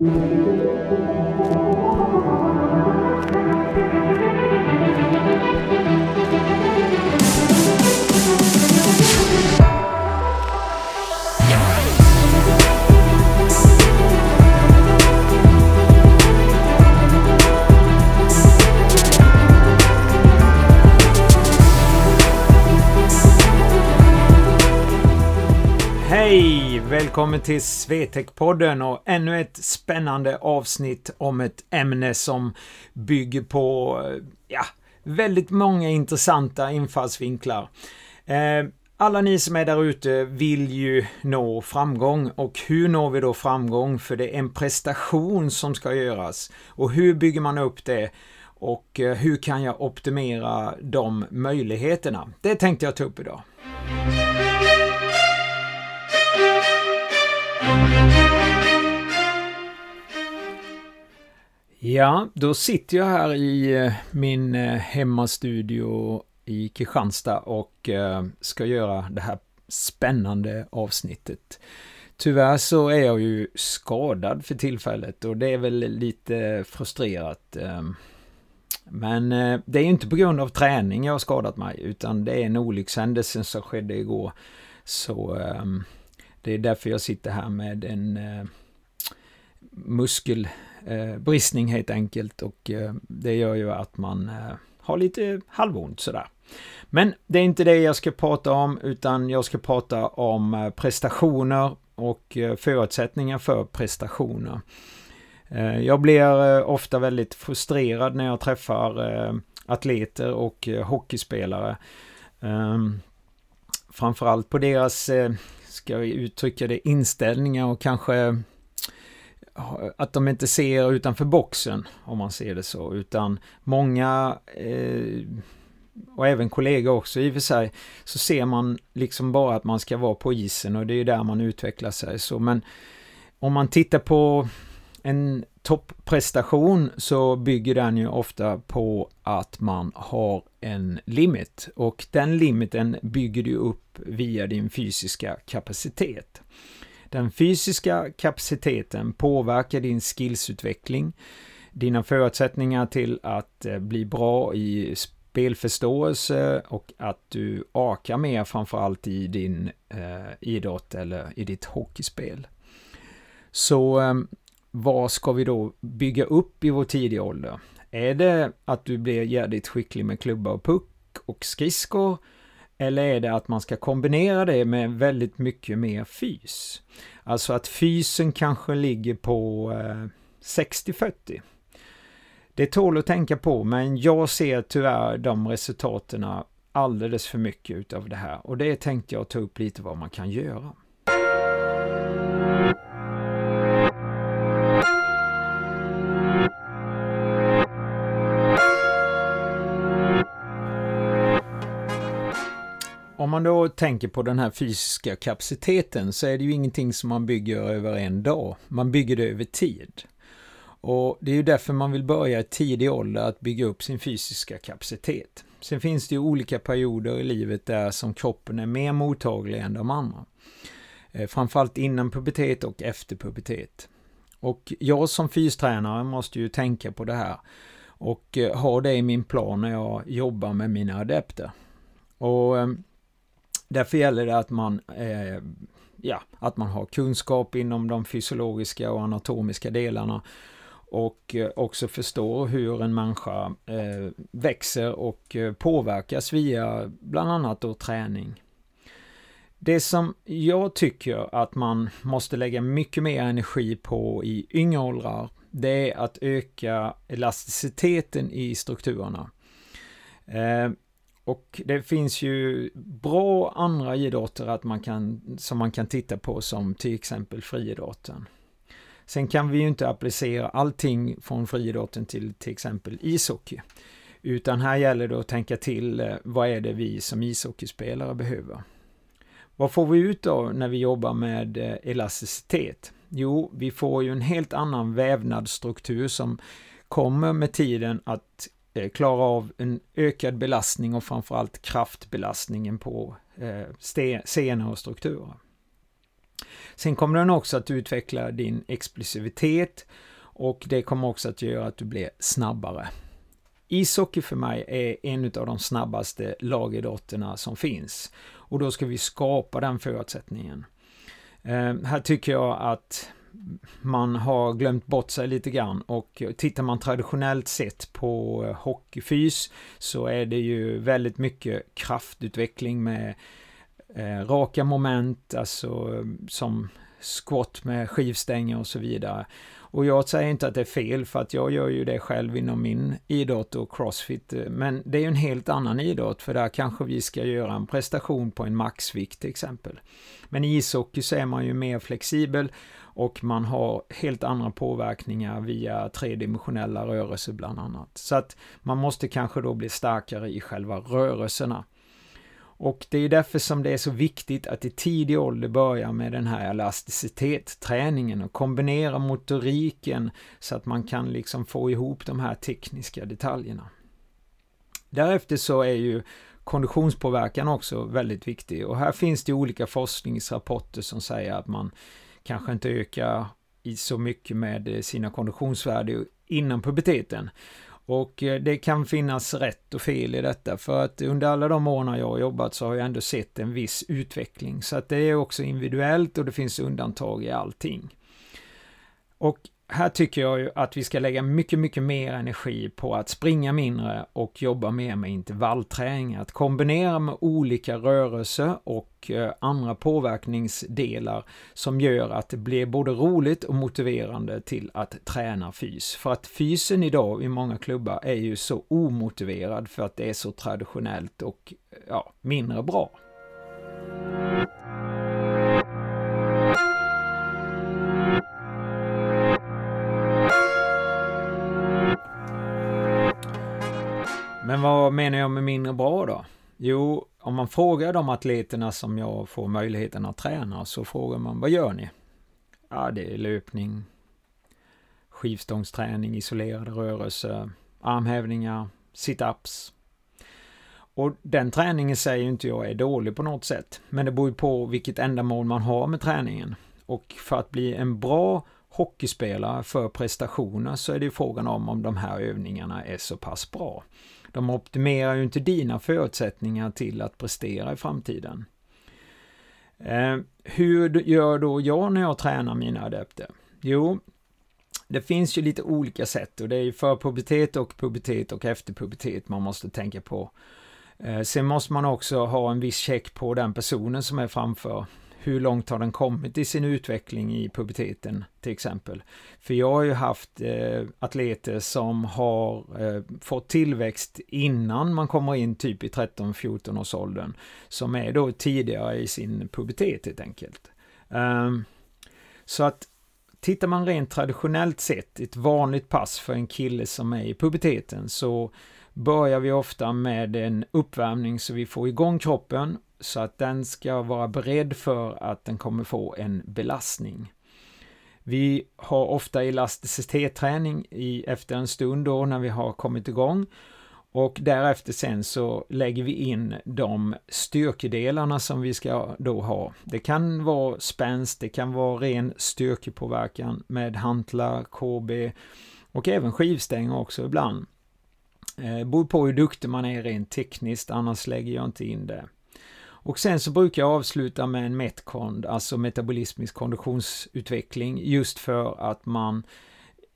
Hej! Välkommen till Swetec-podden och ännu ett spännande avsnitt om ett ämne som bygger på eh, ja, väldigt många intressanta infallsvinklar. Eh, alla ni som är där ute vill ju nå framgång och hur når vi då framgång? För det är en prestation som ska göras. Och hur bygger man upp det? Och eh, hur kan jag optimera de möjligheterna? Det tänkte jag ta upp idag. Ja, då sitter jag här i eh, min eh, hemmastudio i Kristianstad och eh, ska göra det här spännande avsnittet. Tyvärr så är jag ju skadad för tillfället och det är väl lite frustrerat. Ehm. Men det är inte på grund av träning jag har skadat mig utan det är en olyckshändelse som skedde igår. Så ehm, det är därför jag sitter här med en muskel... Eh, bristning helt enkelt och eh, det gör ju att man eh, har lite halvont sådär. Men det är inte det jag ska prata om, utan jag ska prata om eh, prestationer och eh, förutsättningar för prestationer. Eh, jag blir ofta väldigt frustrerad när jag träffar atleter och hockeyspelare. Ehm, framförallt på deras, ska jag uttrycka det, inställningar och kanske att de inte ser utanför boxen, om man ser det så, utan många eh, och även kollegor också i och för sig, så ser man liksom bara att man ska vara på isen och det är ju där man utvecklar sig. Så, men om man tittar på en topprestation så bygger den ju ofta på att man har en limit och den limiten bygger du upp via din fysiska kapacitet. Den fysiska kapaciteten påverkar din skillsutveckling, dina förutsättningar till att eh, bli bra i spelförståelse och att du akar mer framförallt i din eh, idrott eller i ditt hockeyspel. Så eh, vad ska vi då bygga upp i vår tidiga ålder? Är det att du blir jädrigt skicklig med klubba och puck och skridskor? Eller är det att man ska kombinera det med väldigt mycket mer fys? Alltså att fysen kanske ligger på eh, 60-40. Det tål att tänka på, men jag ser tyvärr de resultaten alldeles för mycket utav det här. Och det tänkte jag ta upp lite vad man kan göra. Om man då tänker på den här fysiska kapaciteten så är det ju ingenting som man bygger över en dag. Man bygger det över tid. Och det är ju därför man vill börja i tidig ålder att bygga upp sin fysiska kapacitet. Sen finns det ju olika perioder i livet där som kroppen är mer mottaglig än de andra. Eh, framförallt innan pubertet och efter pubertet. Och jag som fystränare måste ju tänka på det här och eh, ha det i min plan när jag jobbar med mina adepter. Och ehm, Därför gäller det att man, eh, ja, att man har kunskap inom de fysiologiska och anatomiska delarna och eh, också förstår hur en människa eh, växer och eh, påverkas via bland annat då träning. Det som jag tycker att man måste lägga mycket mer energi på i yngre åldrar, det är att öka elasticiteten i strukturerna. Eh, och det finns ju bra andra idrotter att man kan, som man kan titta på som till exempel friidrotten. Sen kan vi ju inte applicera allting från friidrotten till till exempel ishockey. Utan här gäller det att tänka till eh, vad är det vi som ishockeyspelare behöver. Vad får vi ut då när vi jobbar med eh, elasticitet? Jo, vi får ju en helt annan vävnadsstruktur som kommer med tiden att Eh, klara av en ökad belastning och framförallt kraftbelastningen på eh, scener och strukturer. Sen kommer den också att utveckla din explosivitet och det kommer också att göra att du blir snabbare. Ishockey för mig är en av de snabbaste lagidrotterna som finns och då ska vi skapa den förutsättningen. Eh, här tycker jag att man har glömt bort sig lite grann och tittar man traditionellt sett på eh, hockeyfys så är det ju väldigt mycket kraftutveckling med eh, raka moment, alltså som squat med skivstänger och så vidare. Och jag säger inte att det är fel för att jag gör ju det själv inom min idrott och crossfit. Men det är ju en helt annan idrott för där kanske vi ska göra en prestation på en maxvikt till exempel. Men i ishockey så är man ju mer flexibel och man har helt andra påverkningar via tredimensionella rörelser bland annat. Så att man måste kanske då bli starkare i själva rörelserna. Och det är därför som det är så viktigt att i tidig ålder börja med den här elasticitetsträningen och kombinera motoriken så att man kan liksom få ihop de här tekniska detaljerna. Därefter så är ju konditionspåverkan också väldigt viktig och här finns det olika forskningsrapporter som säger att man kanske inte ökar i så mycket med eh, sina konditionsvärden innan puberteten. Och eh, det kan finnas rätt och fel i detta för att under alla de åren jag har jobbat så har jag ändå sett en viss utveckling. Så att det är också individuellt och det finns undantag i allting. Och här tycker jag ju att vi ska lägga mycket, mycket mer energi på att springa mindre och jobba mer med intervallträning. Att kombinera med olika rörelser och eh, andra påverkningsdelar som gör att det blir både roligt och motiverande till att träna fys. För att fysen idag i många klubbar är ju så omotiverad för att det är så traditionellt och ja, mindre bra. Men vad menar jag med mindre bra då? Jo, om man frågar de atleterna som jag får möjligheten att träna så frågar man vad gör ni? Ja, det är löpning, skivstångsträning, isolerade rörelser, armhävningar, sit-ups. Och den träningen säger inte jag är dålig på något sätt, men det beror på vilket ändamål man har med träningen. Och för att bli en bra hockeyspelare för prestationer så är det frågan om om de här övningarna är så pass bra. De optimerar ju inte dina förutsättningar till att prestera i framtiden. Eh, hur gör då jag när jag tränar mina adepter? Jo, det finns ju lite olika sätt och det är ju för pubertet och pubertet och efter pubertet man måste tänka på. Eh, sen måste man också ha en viss check på den personen som är framför hur långt har den kommit i sin utveckling i puberteten till exempel. För jag har ju haft eh, atleter som har eh, fått tillväxt innan man kommer in typ i 13-14 års åldern. Som är då tidigare i sin pubertet helt enkelt. Um, så att tittar man rent traditionellt sett, ett vanligt pass för en kille som är i puberteten, så börjar vi ofta med en uppvärmning så vi får igång kroppen så att den ska vara beredd för att den kommer få en belastning. Vi har ofta elasticitetsträning i, efter en stund då när vi har kommit igång och därefter sen så lägger vi in de styrkedelarna som vi ska då ha. Det kan vara spänst, det kan vara ren styrkepåverkan med hantlar, KB och även skivstänger också ibland. Eh, beror på hur duktig man är rent tekniskt, annars lägger jag inte in det. Och sen så brukar jag avsluta med en METCOND, alltså metabolismisk konditionsutveckling, just för att man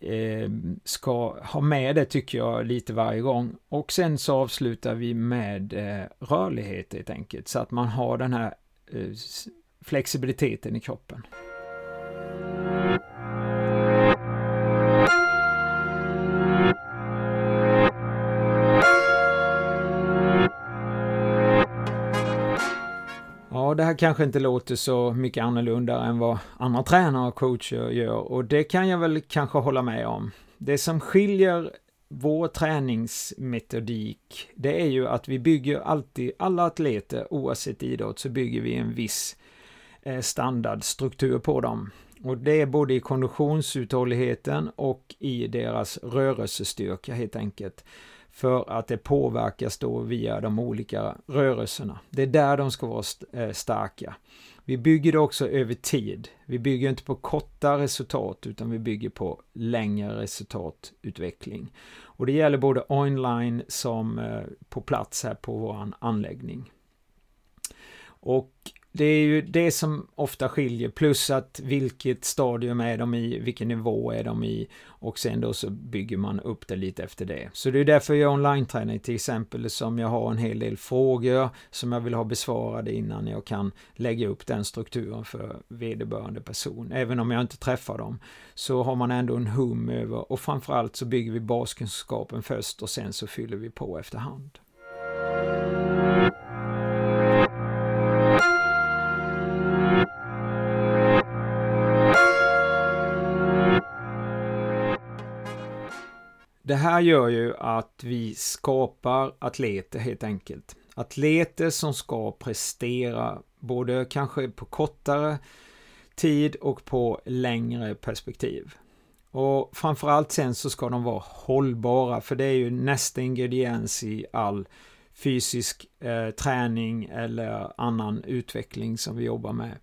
eh, ska ha med det tycker jag lite varje gång. Och sen så avslutar vi med eh, rörlighet helt enkelt, så att man har den här eh, flexibiliteten i kroppen. Här kanske inte låter så mycket annorlunda än vad andra tränare och coacher gör och det kan jag väl kanske hålla med om. Det som skiljer vår träningsmetodik, det är ju att vi bygger alltid, alla atleter oavsett idrott, så bygger vi en viss eh, standardstruktur på dem. Och det är både i konditionsuthålligheten och i deras rörelsestyrka helt enkelt. För att det påverkas då via de olika rörelserna. Det är där de ska vara eh, starka. Vi bygger det också över tid. Vi bygger inte på korta resultat utan vi bygger på längre resultatutveckling. Och det gäller både online som eh, på plats här på vår anläggning. Och det är ju det som ofta skiljer, plus att vilket stadium är de i, vilken nivå är de i och sen då så bygger man upp det lite efter det. Så det är därför jag online-träning till exempel som jag har en hel del frågor som jag vill ha besvarade innan jag kan lägga upp den strukturen för vederbörande person. Även om jag inte träffar dem så har man ändå en hum över och framförallt så bygger vi baskunskapen först och sen så fyller vi på efterhand. Det här gör ju att vi skapar atleter helt enkelt. Atleter som ska prestera både kanske på kortare tid och på längre perspektiv. Och framförallt sen så ska de vara hållbara, för det är ju nästa ingrediens i all fysisk eh, träning eller annan utveckling som vi jobbar med.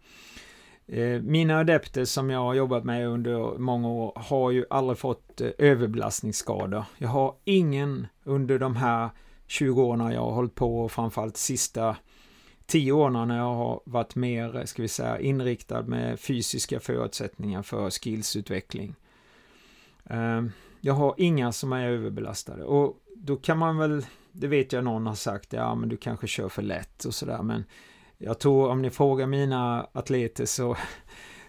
Eh, mina adepter som jag har jobbat med under många år har ju aldrig fått eh, överbelastningsskador. Jag har ingen under de här 20 åren jag har hållit på och framförallt sista 10 åren när jag har varit mer, ska vi säga, inriktad med fysiska förutsättningar för skillsutveckling. Ehm, jag har inga som är överbelastade och då kan man väl, det vet jag någon har sagt, ja men du kanske kör för lätt och sådär men jag tror om ni frågar mina atleter så,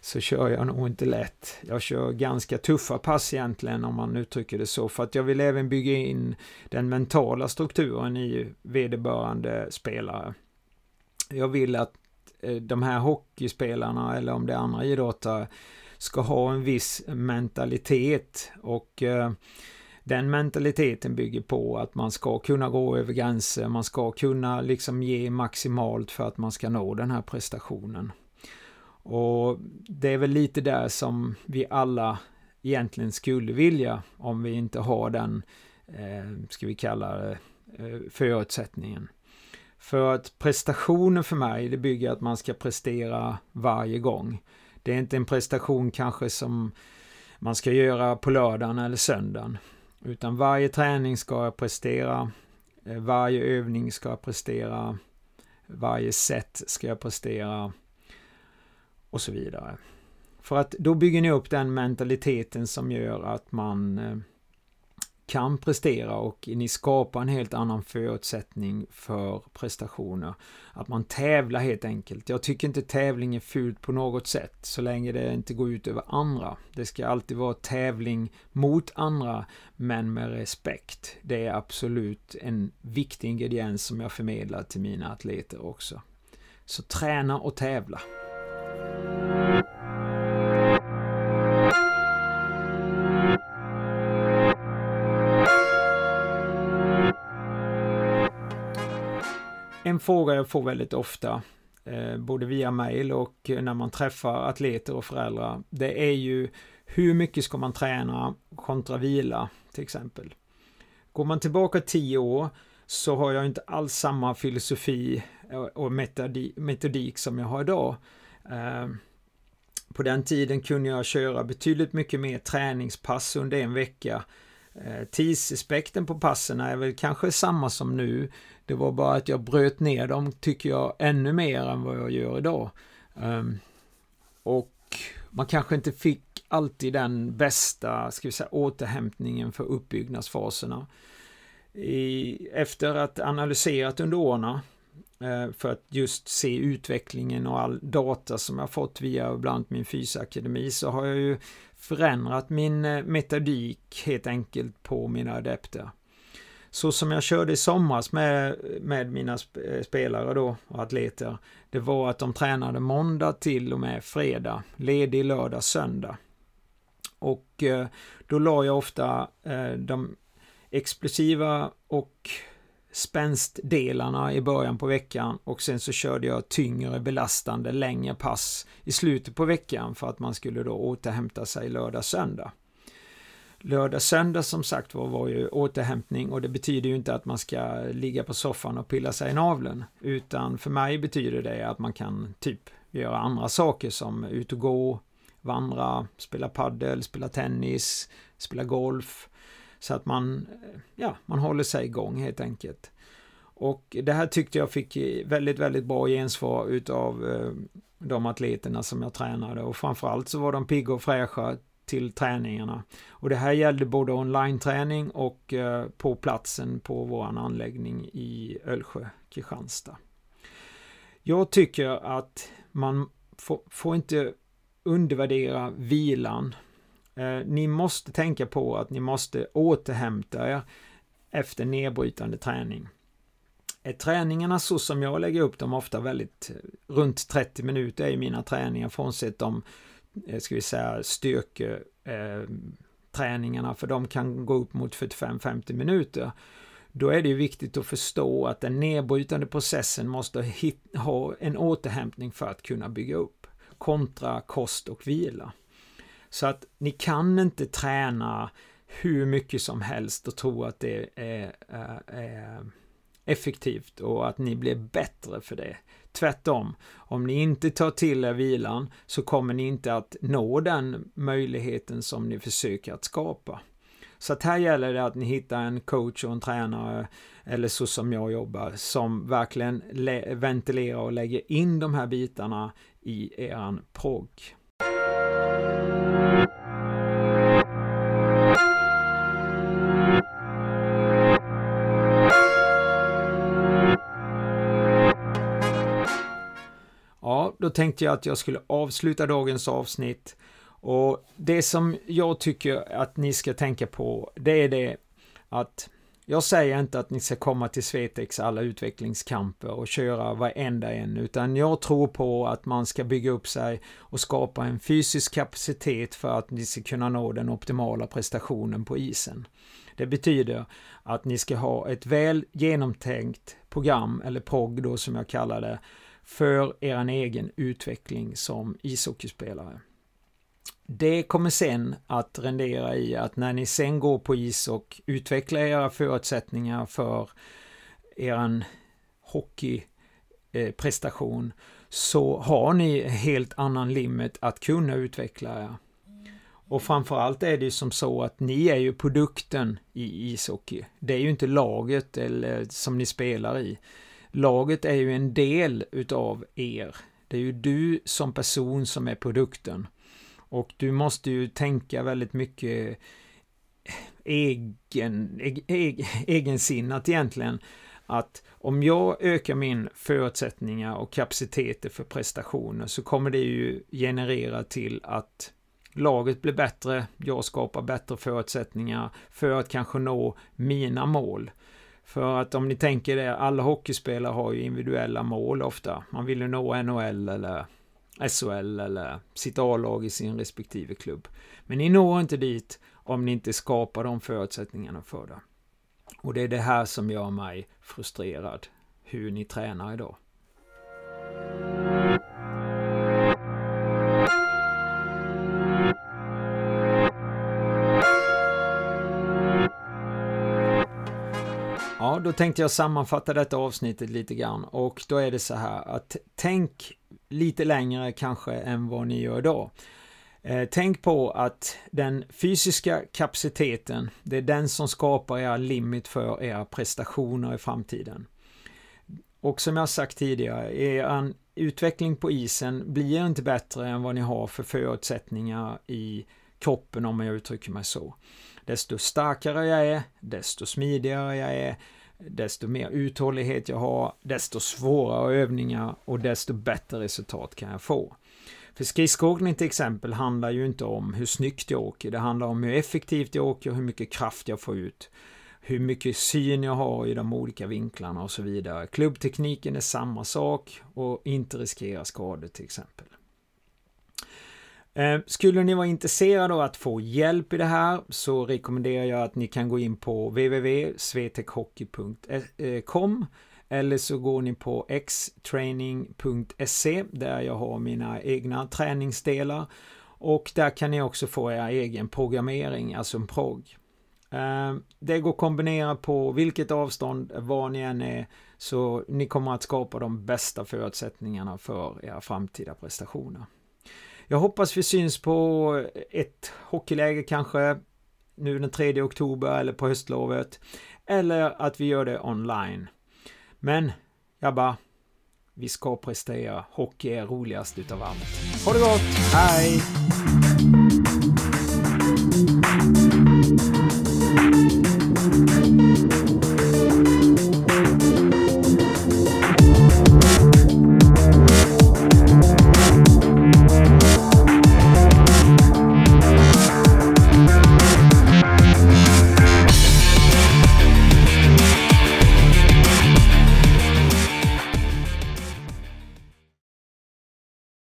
så kör jag nog inte lätt. Jag kör ganska tuffa pass egentligen om man uttrycker det så. För att jag vill även bygga in den mentala strukturen i vederbörande spelare. Jag vill att eh, de här hockeyspelarna eller om det är andra idrottare ska ha en viss mentalitet och eh, den mentaliteten bygger på att man ska kunna gå över gränser, man ska kunna liksom ge maximalt för att man ska nå den här prestationen. Och det är väl lite där som vi alla egentligen skulle vilja om vi inte har den, eh, ska vi kalla det, eh, förutsättningen. För att prestationen för mig, det bygger att man ska prestera varje gång. Det är inte en prestation kanske som man ska göra på lördagen eller söndagen. Utan varje träning ska jag prestera, eh, varje övning ska jag prestera, varje set ska jag prestera och så vidare. För att då bygger ni upp den mentaliteten som gör att man eh, kan prestera och ni skapar en helt annan förutsättning för prestationer. Att man tävlar helt enkelt. Jag tycker inte tävling är fult på något sätt så länge det inte går ut över andra. Det ska alltid vara tävling mot andra men med respekt. Det är absolut en viktig ingrediens som jag förmedlar till mina atleter också. Så träna och tävla. En fråga jag får väldigt ofta, eh, både via mail och när man träffar atleter och föräldrar, det är ju hur mycket ska man träna kontra vila till exempel. Går man tillbaka tio år så har jag inte alls samma filosofi eh, och metodik som jag har idag. Eh, på den tiden kunde jag köra betydligt mycket mer träningspass under en vecka. Eh, tidsaspekten på passen är väl kanske samma som nu. Det var bara att jag bröt ner dem, tycker jag, ännu mer än vad jag gör idag. Um, och man kanske inte fick alltid den bästa, ska vi säga, återhämtningen för uppbyggnadsfaserna. I, efter att analyserat under åren eh, för att just se utvecklingen och all data som jag fått via bland annat min fysakademi så har jag ju förändrat min eh, metodik helt enkelt på mina adepter så som jag körde i somras med, med mina eh, spelare då och atleter, det var att de tränade måndag till och med fredag, ledig lördag, söndag. Och eh, då la jag ofta eh, de explosiva och spänstdelarna i början på veckan och sen så körde jag tyngre belastande längre pass i slutet på veckan för att man skulle då återhämta sig lördag söndag. Lördag, söndag som sagt var, var ju återhämtning och det betyder ju inte att man ska ligga på soffan och pilla sig i naveln. Utan för mig betyder det att man kan typ göra andra saker som ut och gå, vandra, spela paddel, spela tennis, spela golf. Så att man, ja, man håller sig igång helt enkelt. Och det här tyckte jag fick väldigt, väldigt bra gensvar utav eh, de atleterna som jag tränade och framförallt så var de pigga och fräscha till träningarna. Och det här gällde både online-träning och eh, på platsen på vår anläggning i Ölsjö, Kristianstad. Jag tycker att man får, får inte undervärdera vilan. Eh, ni måste tänka på att ni måste återhämta er efter nedbrytande träning. Är träningarna så som jag lägger upp dem ofta väldigt eh, runt 30 minuter i mina träningar frånsett de Eh, ska vi säga styrketräningarna eh, för de kan gå upp mot 45-50 minuter. Då är det ju viktigt att förstå att den nedbrytande processen måste ha en återhämtning för att kunna bygga upp kontra kost och vila. Så att ni kan inte träna hur mycket som helst och tro att det är, är, är effektivt och att ni blir bättre för det. Tvärtom, om ni inte tar till er vilan så kommer ni inte att nå den möjligheten som ni försöker att skapa. Så att här gäller det att ni hittar en coach och en tränare, eller så som jag jobbar, som verkligen ventilerar och lägger in de här bitarna i eran progg. Då tänkte jag att jag skulle avsluta dagens avsnitt. Och det som jag tycker att ni ska tänka på, det är det att jag säger inte att ni ska komma till Svetex alla utvecklingskamper och köra varenda en, utan jag tror på att man ska bygga upp sig och skapa en fysisk kapacitet för att ni ska kunna nå den optimala prestationen på isen. Det betyder att ni ska ha ett väl genomtänkt program, eller POG då som jag kallar det, för er egen utveckling som ishockeyspelare. Det kommer sen att rendera i att när ni sen går på is och utvecklar era förutsättningar för er hockeyprestation eh, så har ni helt annan limit att kunna utveckla er. Och framförallt är det ju som så att ni är ju produkten i ishockey. Det är ju inte laget eller som ni spelar i laget är ju en del utav er. Det är ju du som person som är produkten. Och du måste ju tänka väldigt mycket eh, egen, egen, egensinnat egentligen. Att om jag ökar min förutsättningar och kapaciteter för prestationer så kommer det ju generera till att laget blir bättre, jag skapar bättre förutsättningar för att kanske nå mina mål. För att om ni tänker det, alla hockeyspelare har ju individuella mål ofta. Man vill ju nå NHL eller SHL eller sitt A-lag i sin respektive klubb. Men ni når inte dit om ni inte skapar de förutsättningarna för det. Och det är det här som gör mig frustrerad, hur ni tränar idag. Då tänkte jag sammanfatta detta avsnittet lite grann och då är det så här att tänk lite längre kanske än vad ni gör idag. Eh, tänk på att den fysiska kapaciteten, det är den som skapar era limit för era prestationer i framtiden. Och som jag sagt tidigare, er utveckling på isen blir inte bättre än vad ni har för förutsättningar i kroppen om jag uttrycker mig så. Desto starkare jag är, desto smidigare jag är, desto mer uthållighet jag har, desto svårare övningar och desto bättre resultat kan jag få. För skridskoåkning till exempel handlar ju inte om hur snyggt jag åker, det handlar om hur effektivt jag åker hur mycket kraft jag får ut. Hur mycket syn jag har i de olika vinklarna och så vidare. Klubbtekniken är samma sak och inte riskera skador till exempel. Eh, skulle ni vara intresserade av att få hjälp i det här så rekommenderar jag att ni kan gå in på www.svetechhockey.com eh, eller så går ni på xtraining.se där jag har mina egna träningsdelar Och där kan ni också få er egen programmering, alltså en progg. Eh, det går att kombinera på vilket avstånd, var ni än är, så ni kommer att skapa de bästa förutsättningarna för era framtida prestationer. Jag hoppas vi syns på ett hockeyläge kanske nu den 3 oktober eller på höstlovet. Eller att vi gör det online. Men, grabbar. vi ska prestera. Hockey är roligast utav allt. Ha det gott! Hej!